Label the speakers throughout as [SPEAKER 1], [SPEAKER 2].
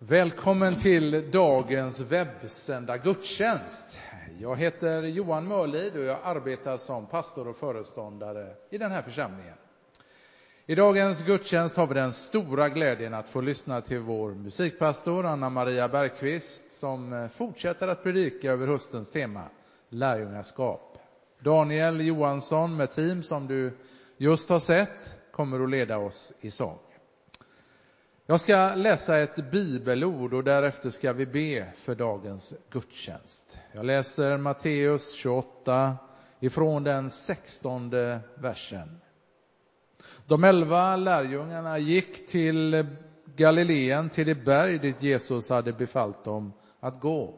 [SPEAKER 1] Välkommen till dagens webbsända gudstjänst. Jag heter Johan Mörlid och jag arbetar som pastor och föreståndare i den här församlingen. I dagens gudstjänst har vi den stora glädjen att få lyssna till vår musikpastor Anna Maria Bergqvist som fortsätter att predika över höstens tema lärjungaskap. Daniel Johansson med team som du just har sett kommer att leda oss i sång. Jag ska läsa ett bibelord och därefter ska vi be för dagens gudstjänst. Jag läser Matteus 28 ifrån den sextonde versen. De elva lärjungarna gick till Galileen, till det berg dit Jesus hade befallt dem att gå.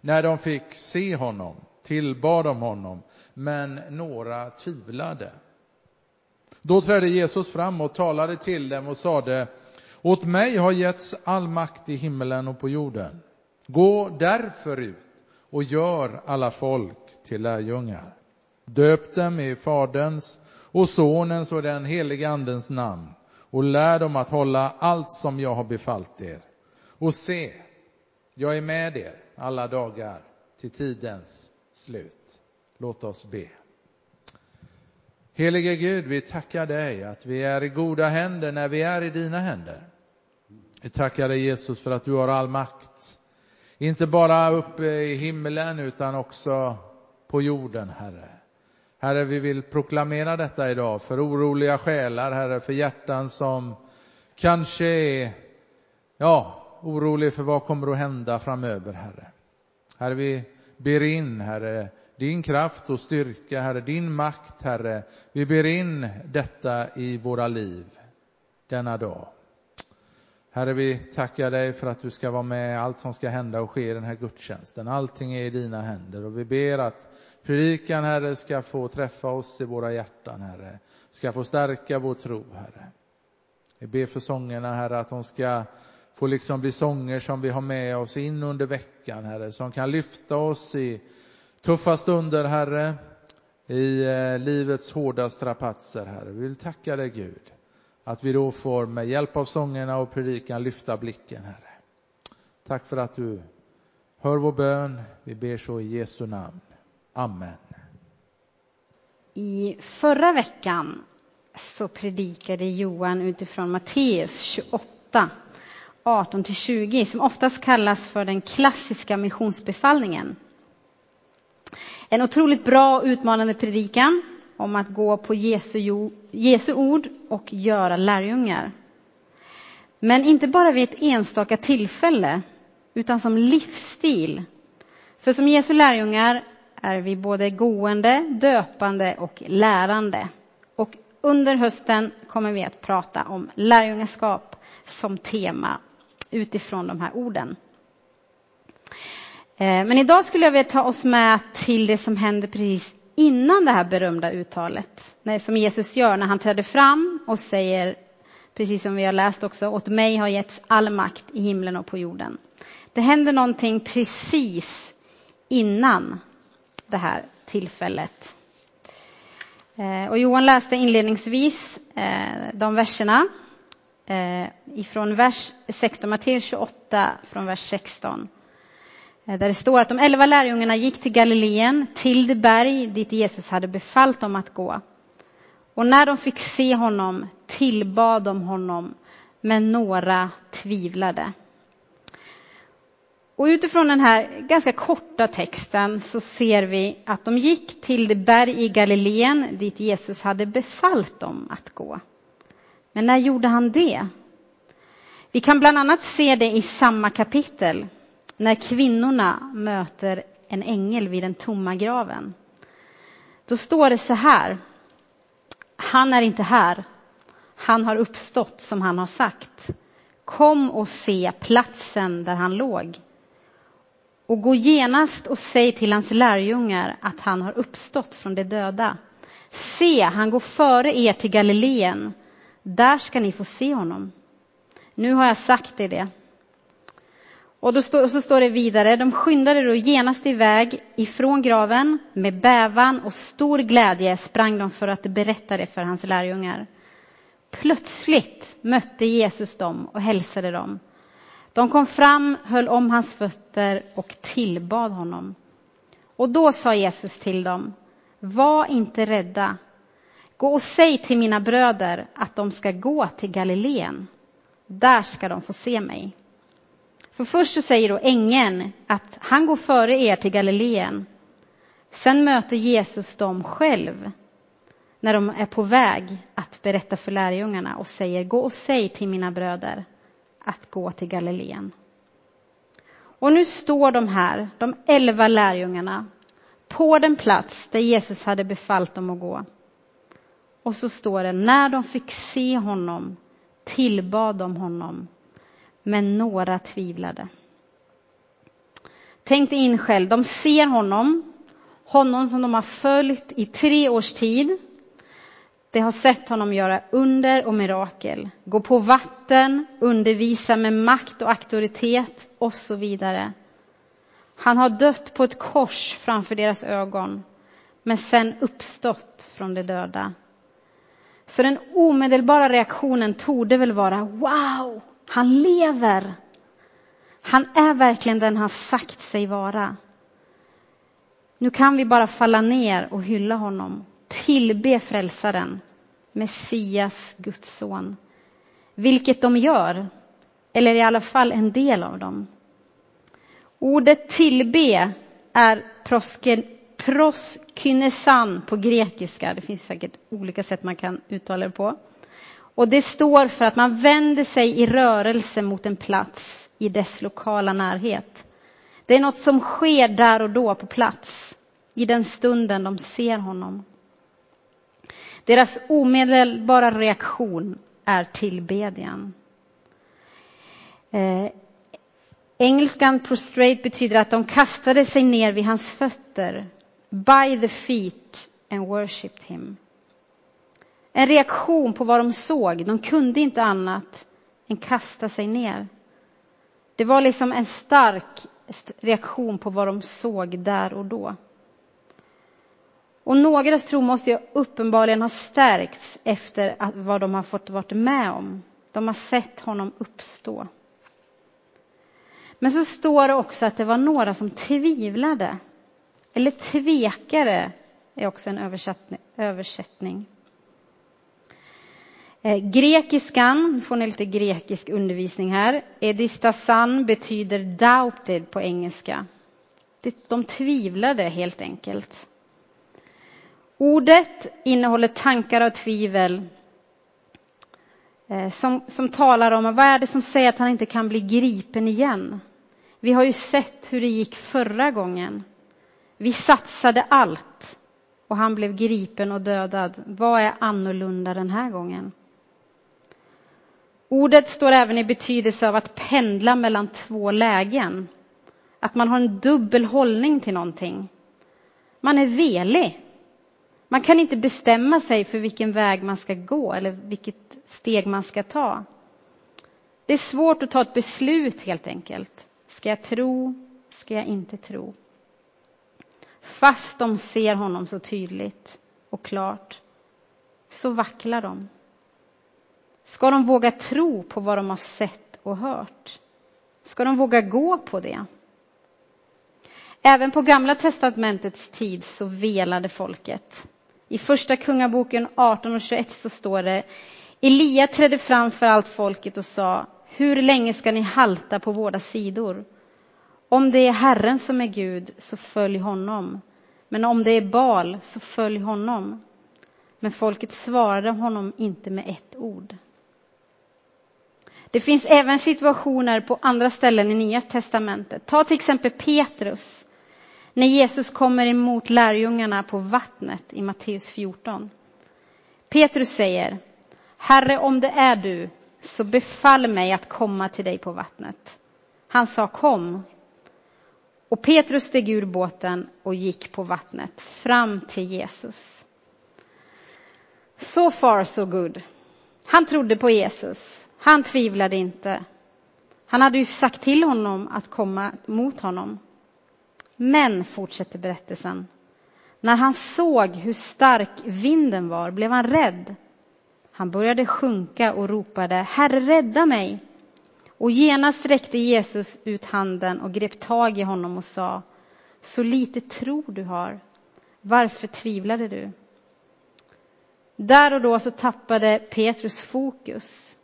[SPEAKER 1] När de fick se honom tillbad de honom, men några tvivlade. Då trädde Jesus fram och talade till dem och sade åt mig har getts all makt i himmelen och på jorden. Gå därför ut och gör alla folk till lärjungar. Döp dem i Faderns och Sonens och den helige Andens namn och lär dem att hålla allt som jag har befallt er. Och se, jag är med er alla dagar till tidens slut. Låt oss be. Helige Gud, vi tackar dig att vi är i goda händer när vi är i dina händer. Vi tackar dig Jesus för att du har all makt. Inte bara uppe i himlen utan också på jorden, Herre. Herre, vi vill proklamera detta idag för oroliga själar, Herre, för hjärtan som kanske är ja, orolig för vad kommer att hända framöver, Herre. Herre, vi ber in, Herre, din kraft och styrka, Herre, din makt, Herre. Vi ber in detta i våra liv denna dag. Herre, vi tackar dig för att du ska vara med allt som ska hända och ske i den här gudstjänsten. Allting är i dina händer och vi ber att predikan, Herre, ska få träffa oss i våra hjärtan, Herre. Ska få stärka vår tro, Herre. Vi ber för sångerna, Herre, att de ska få liksom bli sånger som vi har med oss in under veckan, Herre, som kan lyfta oss i tuffa stunder, Herre, i eh, livets hårda strapatser, Herre. Vi vill tacka dig, Gud, att vi då får med hjälp av sångerna och predikan lyfta blicken, Herre. Tack för att du hör vår bön. Vi ber så i Jesu namn. Amen.
[SPEAKER 2] I förra veckan så predikade Johan utifrån Matteus 28, 18-20, som oftast kallas för den klassiska missionsbefallningen. En otroligt bra och utmanande predikan om att gå på Jesu, Jesu ord och göra lärjungar. Men inte bara vid ett enstaka tillfälle, utan som livsstil. För som Jesu lärjungar är vi både gående, döpande och lärande. Och under hösten kommer vi att prata om lärjungaskap som tema utifrån de här orden. Eh, men idag skulle jag vilja ta oss med till det som händer precis innan det här berömda uttalet, som Jesus gör när han träder fram och säger, precis som vi har läst också, åt mig har getts all makt i himlen och på jorden. Det händer någonting precis innan det här tillfället. Eh, och Johan läste inledningsvis eh, de verserna eh, ifrån vers 16, Matteus 28, från vers 16. Eh, där det står att de elva lärjungarna gick till Galileen, till det berg dit Jesus hade befallt dem att gå. Och när de fick se honom tillbad de honom, men några tvivlade. Och utifrån den här ganska korta texten så ser vi att de gick till det berg i Galileen dit Jesus hade befallt dem att gå. Men när gjorde han det? Vi kan bland annat se det i samma kapitel när kvinnorna möter en ängel vid den tomma graven. Då står det så här. Han är inte här. Han har uppstått som han har sagt. Kom och se platsen där han låg. Och gå genast och säg till hans lärjungar att han har uppstått från de döda. Se, han går före er till Galileen. Där ska ni få se honom. Nu har jag sagt er det. Och då stå, så står det vidare, de skyndade då genast iväg ifrån graven med bävan och stor glädje sprang de för att berätta det för hans lärjungar. Plötsligt mötte Jesus dem och hälsade dem. De kom fram, höll om hans fötter och tillbad honom. Och då sa Jesus till dem, var inte rädda. Gå och säg till mina bröder att de ska gå till Galileen. Där ska de få se mig. För först så säger då ängeln att han går före er till Galileen. Sen möter Jesus dem själv när de är på väg att berätta för lärjungarna och säger gå och säg till mina bröder att gå till Galileen. Och nu står de här, de elva lärjungarna, på den plats där Jesus hade befallt dem att gå. Och så står det, när de fick se honom tillbad de honom, men några tvivlade. Tänk dig in själv, de ser honom, honom som de har följt i tre års tid. De har sett honom göra under och mirakel, gå på vatten, undervisa med makt och auktoritet och så vidare. Han har dött på ett kors framför deras ögon, men sen uppstått från de döda. Så den omedelbara reaktionen torde väl vara wow, han lever. Han är verkligen den han sagt sig vara. Nu kan vi bara falla ner och hylla honom, tillbe frälsaren, Messias, Guds son. Vilket de gör, eller i alla fall en del av dem. Ordet tillbe är proskynesan på grekiska. Det finns säkert olika sätt man kan uttala det på. Och det står för att man vänder sig i rörelse mot en plats i dess lokala närhet. Det är något som sker där och då på plats, i den stunden de ser honom. Deras omedelbara reaktion är tillbedjan. Eh, engelskan prostrate betyder att de kastade sig ner vid hans fötter, by the feet and worshipped him. En reaktion på vad de såg. De kunde inte annat än kasta sig ner. Det var liksom en stark reaktion på vad de såg där och då. Och någras tro måste ju uppenbarligen ha stärkts efter vad de har fått vara med om. De har sett honom uppstå. Men så står det också att det var några som tvivlade. Eller tvekade är också en översättning. Eh, grekiskan, nu får ni lite grekisk undervisning här. Edistasan betyder doubted på engelska. De tvivlade helt enkelt. Ordet innehåller tankar och tvivel eh, som, som talar om vad är det som säger att han inte kan bli gripen igen. Vi har ju sett hur det gick förra gången. Vi satsade allt och han blev gripen och dödad. Vad är annorlunda den här gången? Ordet står även i betydelse av att pendla mellan två lägen. Att man har en dubbel hållning till någonting. Man är velig. Man kan inte bestämma sig för vilken väg man ska gå eller vilket steg man ska ta. Det är svårt att ta ett beslut helt enkelt. Ska jag tro? Ska jag inte tro? Fast de ser honom så tydligt och klart så vacklar de. Ska de våga tro på vad de har sett och hört? Ska de våga gå på det? Även på Gamla testamentets tid så velade folket. I Första Kungaboken 18 och 21 så står det Elia trädde fram för allt folket och sa Hur länge ska ni halta på våra sidor? Om det är Herren som är Gud, så följ honom. Men om det är Bal, så följ honom. Men folket svarade honom inte med ett ord. Det finns även situationer på andra ställen i Nya testamentet. Ta till exempel Petrus, när Jesus kommer emot lärjungarna på vattnet i Matteus 14. Petrus säger, Herre, om det är du, så befall mig att komma till dig på vattnet. Han sa kom. Och Petrus steg ur båten och gick på vattnet fram till Jesus. So far so good. Han trodde på Jesus. Han tvivlade inte. Han hade ju sagt till honom att komma mot honom. Men, fortsätter berättelsen, när han såg hur stark vinden var blev han rädd. Han började sjunka och ropade Herre, rädda mig! Och genast sträckte Jesus ut handen och grep tag i honom och sa Så lite tro du har. Varför tvivlade du? Där och då så tappade Petrus fokus.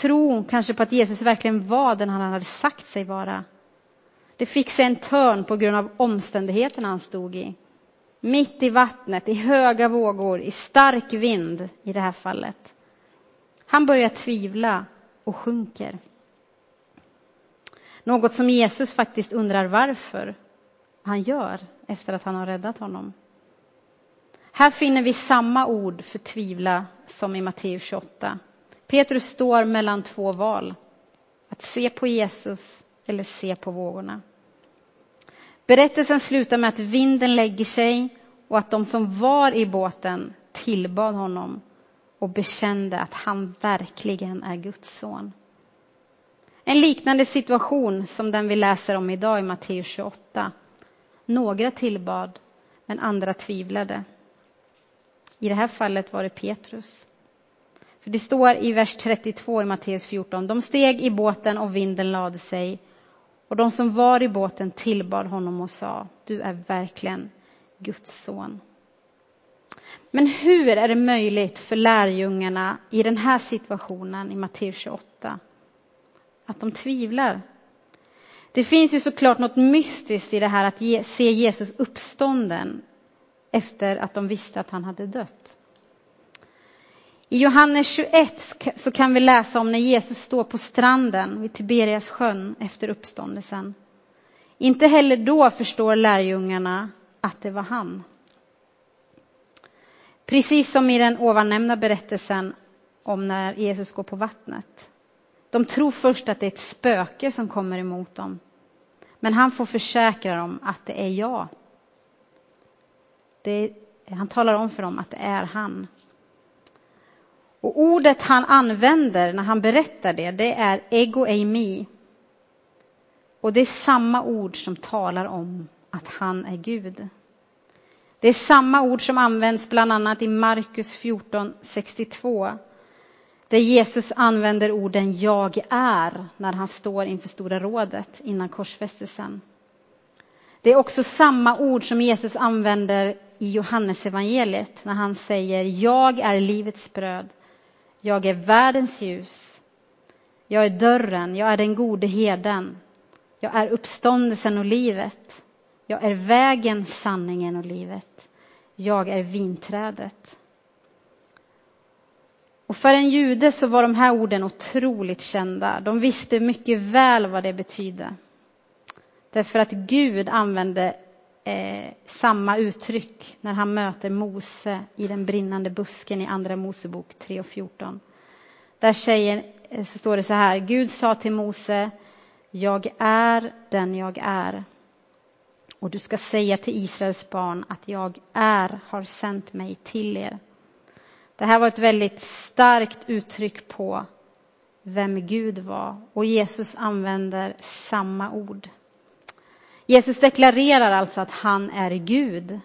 [SPEAKER 2] Tron kanske på att Jesus verkligen var den han hade sagt sig vara. Det fick sig en törn på grund av omständigheterna han stod i. Mitt i vattnet, i höga vågor, i stark vind i det här fallet. Han börjar tvivla och sjunker. Något som Jesus faktiskt undrar varför han gör efter att han har räddat honom. Här finner vi samma ord för tvivla som i Matteus 28. Petrus står mellan två val. Att se på Jesus eller se på vågorna. Berättelsen slutar med att vinden lägger sig och att de som var i båten tillbad honom och bekände att han verkligen är Guds son. En liknande situation som den vi läser om idag i Matteus 28. Några tillbad, men andra tvivlade. I det här fallet var det Petrus. För det står i vers 32 i Matteus 14. De steg i båten och vinden lade sig och de som var i båten tillbad honom och sa, du är verkligen Guds son. Men hur är det möjligt för lärjungarna i den här situationen i Matteus 28 att de tvivlar? Det finns ju såklart något mystiskt i det här att se Jesus uppstånden efter att de visste att han hade dött. I Johannes 21 så kan vi läsa om när Jesus står på stranden vid Tiberias sjön efter uppståndelsen. Inte heller då förstår lärjungarna att det var han. Precis som i den ovannämnda berättelsen om när Jesus går på vattnet. De tror först att det är ett spöke som kommer emot dem. Men han får försäkra dem att det är jag. Det är, han talar om för dem att det är han. Och ordet han använder när han berättar det, det är ego eimi. Och det är samma ord som talar om att han är Gud. Det är samma ord som används bland annat i Markus 14.62 där Jesus använder orden jag är när han står inför Stora rådet innan korsfästelsen. Det är också samma ord som Jesus använder i Johannesevangeliet när han säger jag är livets bröd. Jag är världens ljus. Jag är dörren, jag är den gode herden. Jag är uppståndelsen och livet. Jag är vägen, sanningen och livet. Jag är vinträdet. Och för en jude så var de här orden otroligt kända. De visste mycket väl vad det betydde. Därför att Gud använde eh, samma uttryck när han möter Mose i den brinnande busken i Andra Mosebok 3 och 14. Där säger, eh, så står det så här, Gud sa till Mose, jag är den jag är. Och du ska säga till Israels barn att jag är, har sänt mig till er. Det här var ett väldigt starkt uttryck på vem Gud var och Jesus använder samma ord. Jesus deklarerar alltså att han är Gud.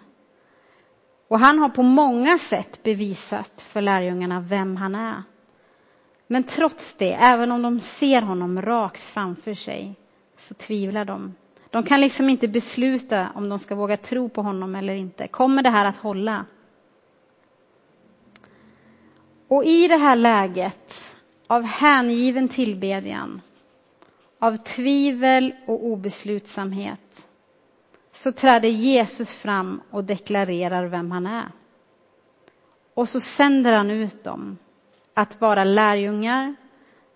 [SPEAKER 2] Och han har på många sätt bevisat för lärjungarna vem han är. Men trots det, även om de ser honom rakt framför sig, så tvivlar de. De kan liksom inte besluta om de ska våga tro på honom eller inte. Kommer det här att hålla? Och i det här läget av hängiven tillbedjan, av tvivel och obeslutsamhet, så träder Jesus fram och deklarerar vem han är. Och så sänder han ut dem att vara lärjungar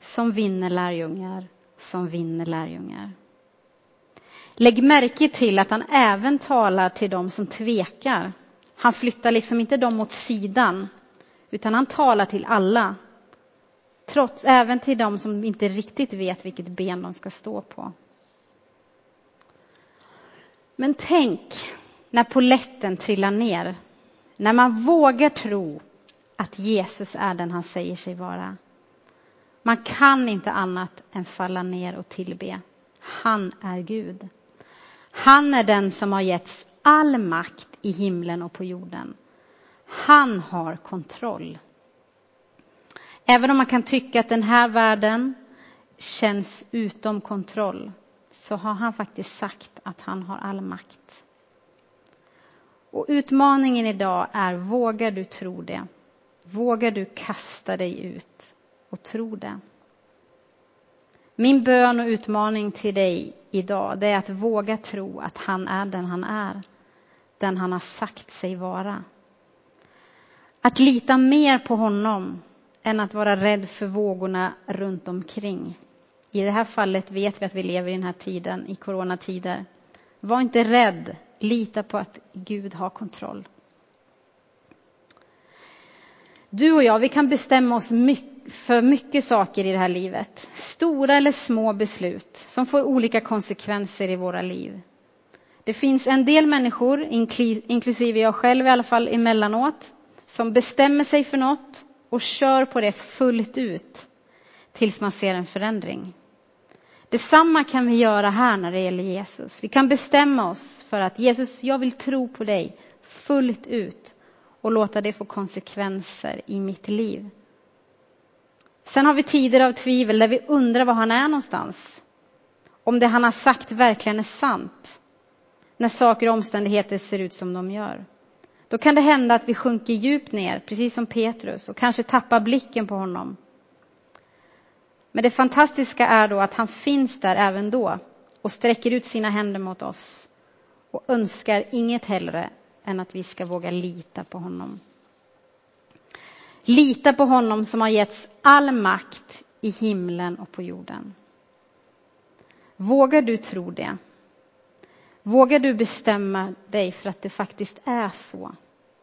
[SPEAKER 2] som vinner lärjungar som vinner lärjungar. Lägg märke till att han även talar till dem som tvekar. Han flyttar liksom inte dem åt sidan, utan han talar till alla. Trots, även till dem som inte riktigt vet vilket ben de ska stå på. Men tänk när poletten trillar ner. När man vågar tro att Jesus är den han säger sig vara. Man kan inte annat än falla ner och tillbe. Han är Gud. Han är den som har getts all makt i himlen och på jorden. Han har kontroll. Även om man kan tycka att den här världen känns utom kontroll så har han faktiskt sagt att han har all makt. Och utmaningen idag är, vågar du tro det? Vågar du kasta dig ut och tro det? Min bön och utmaning till dig idag, det är att våga tro att han är den han är. Den han har sagt sig vara. Att lita mer på honom än att vara rädd för vågorna runt omkring. I det här fallet vet vi att vi lever i den här tiden, i coronatider. Var inte rädd, lita på att Gud har kontroll. Du och jag, vi kan bestämma oss för mycket saker i det här livet. Stora eller små beslut som får olika konsekvenser i våra liv. Det finns en del människor, inklusive jag själv i alla fall emellanåt, som bestämmer sig för något och kör på det fullt ut tills man ser en förändring. Detsamma kan vi göra här när det gäller Jesus. Vi kan bestämma oss för att Jesus, jag vill tro på dig fullt ut och låta det få konsekvenser i mitt liv. Sen har vi tider av tvivel där vi undrar var han är någonstans. Om det han har sagt verkligen är sant. När saker och omständigheter ser ut som de gör. Då kan det hända att vi sjunker djupt ner, precis som Petrus, och kanske tappar blicken på honom. Men det fantastiska är då att han finns där även då och sträcker ut sina händer mot oss och önskar inget hellre än att vi ska våga lita på honom. Lita på honom som har getts all makt i himlen och på jorden. Vågar du tro det? Vågar du bestämma dig för att det faktiskt är så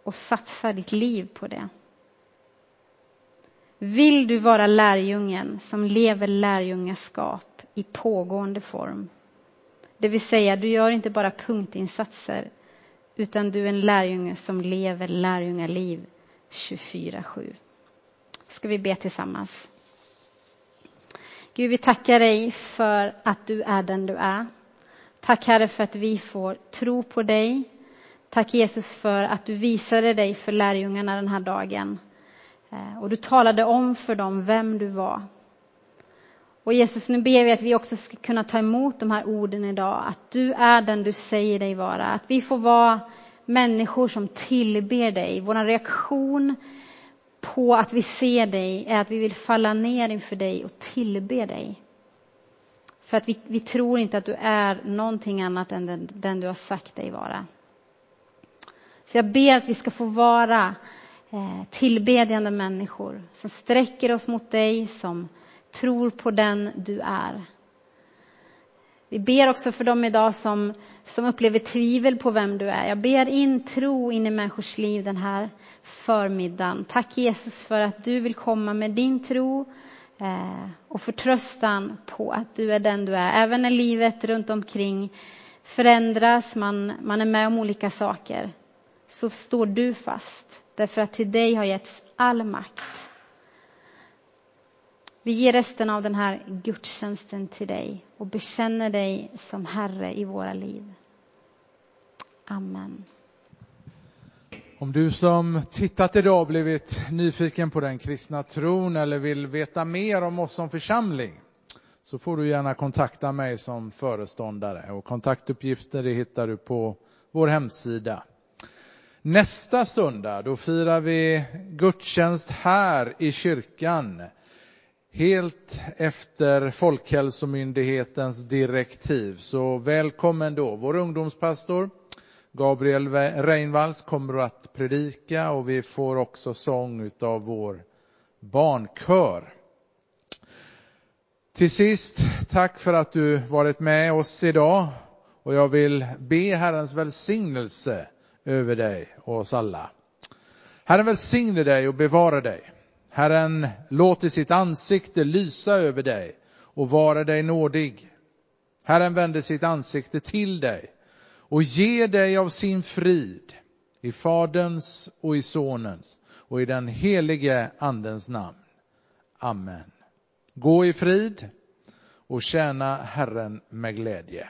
[SPEAKER 2] och satsa ditt liv på det? Vill du vara lärjungen som lever lärjungaskap i pågående form? Det vill säga, du gör inte bara punktinsatser utan du är en lärjunge som lever lärjungaliv 24-7. Ska vi be tillsammans? Gud, vi tackar dig för att du är den du är. Tack Herre för att vi får tro på dig. Tack Jesus för att du visade dig för lärjungarna den här dagen. Eh, och du talade om för dem vem du var. Och Jesus, nu ber vi att vi också ska kunna ta emot de här orden idag. Att du är den du säger dig vara. Att vi får vara människor som tillber dig. Vår reaktion på att vi ser dig är att vi vill falla ner inför dig och tillbe dig. För att vi, vi tror inte att du är någonting annat än den, den, du har sagt dig vara. Så jag ber att vi ska få vara eh, tillbedjande människor som sträcker oss mot dig, som tror på den du är. Vi ber också för dem idag som, som upplever tvivel på vem du är. Jag ber in tro in i människors liv den här förmiddagen. Tack Jesus för att du vill komma med din tro Eh, och förtröstan på att du är den du är. Även när livet runt omkring förändras, man, man är med om olika saker, så står du fast. Därför att till dig har getts all makt. Vi ger resten av den här gudstjänsten till dig och bekänner dig som Herre i våra liv. Amen.
[SPEAKER 1] Om du som tittat idag blivit nyfiken på den kristna tron eller vill veta mer om oss som församling så får du gärna kontakta mig som föreståndare och kontaktuppgifter det hittar du på vår hemsida. Nästa söndag då firar vi gudstjänst här i kyrkan helt efter Folkhälsomyndighetens direktiv. Så välkommen då. Vår ungdomspastor Gabriel Reinvalls kommer att predika och vi får också sång av vår barnkör. Till sist, tack för att du varit med oss idag och jag vill be Herrens välsignelse över dig och oss alla. Herren välsigne dig och bevara dig. Herren låter sitt ansikte lysa över dig och vara dig nådig. Herren vänder sitt ansikte till dig och ger dig av sin frid i Faderns och i Sonens och i den helige Andens namn. Amen. Gå i frid och tjäna Herren med glädje.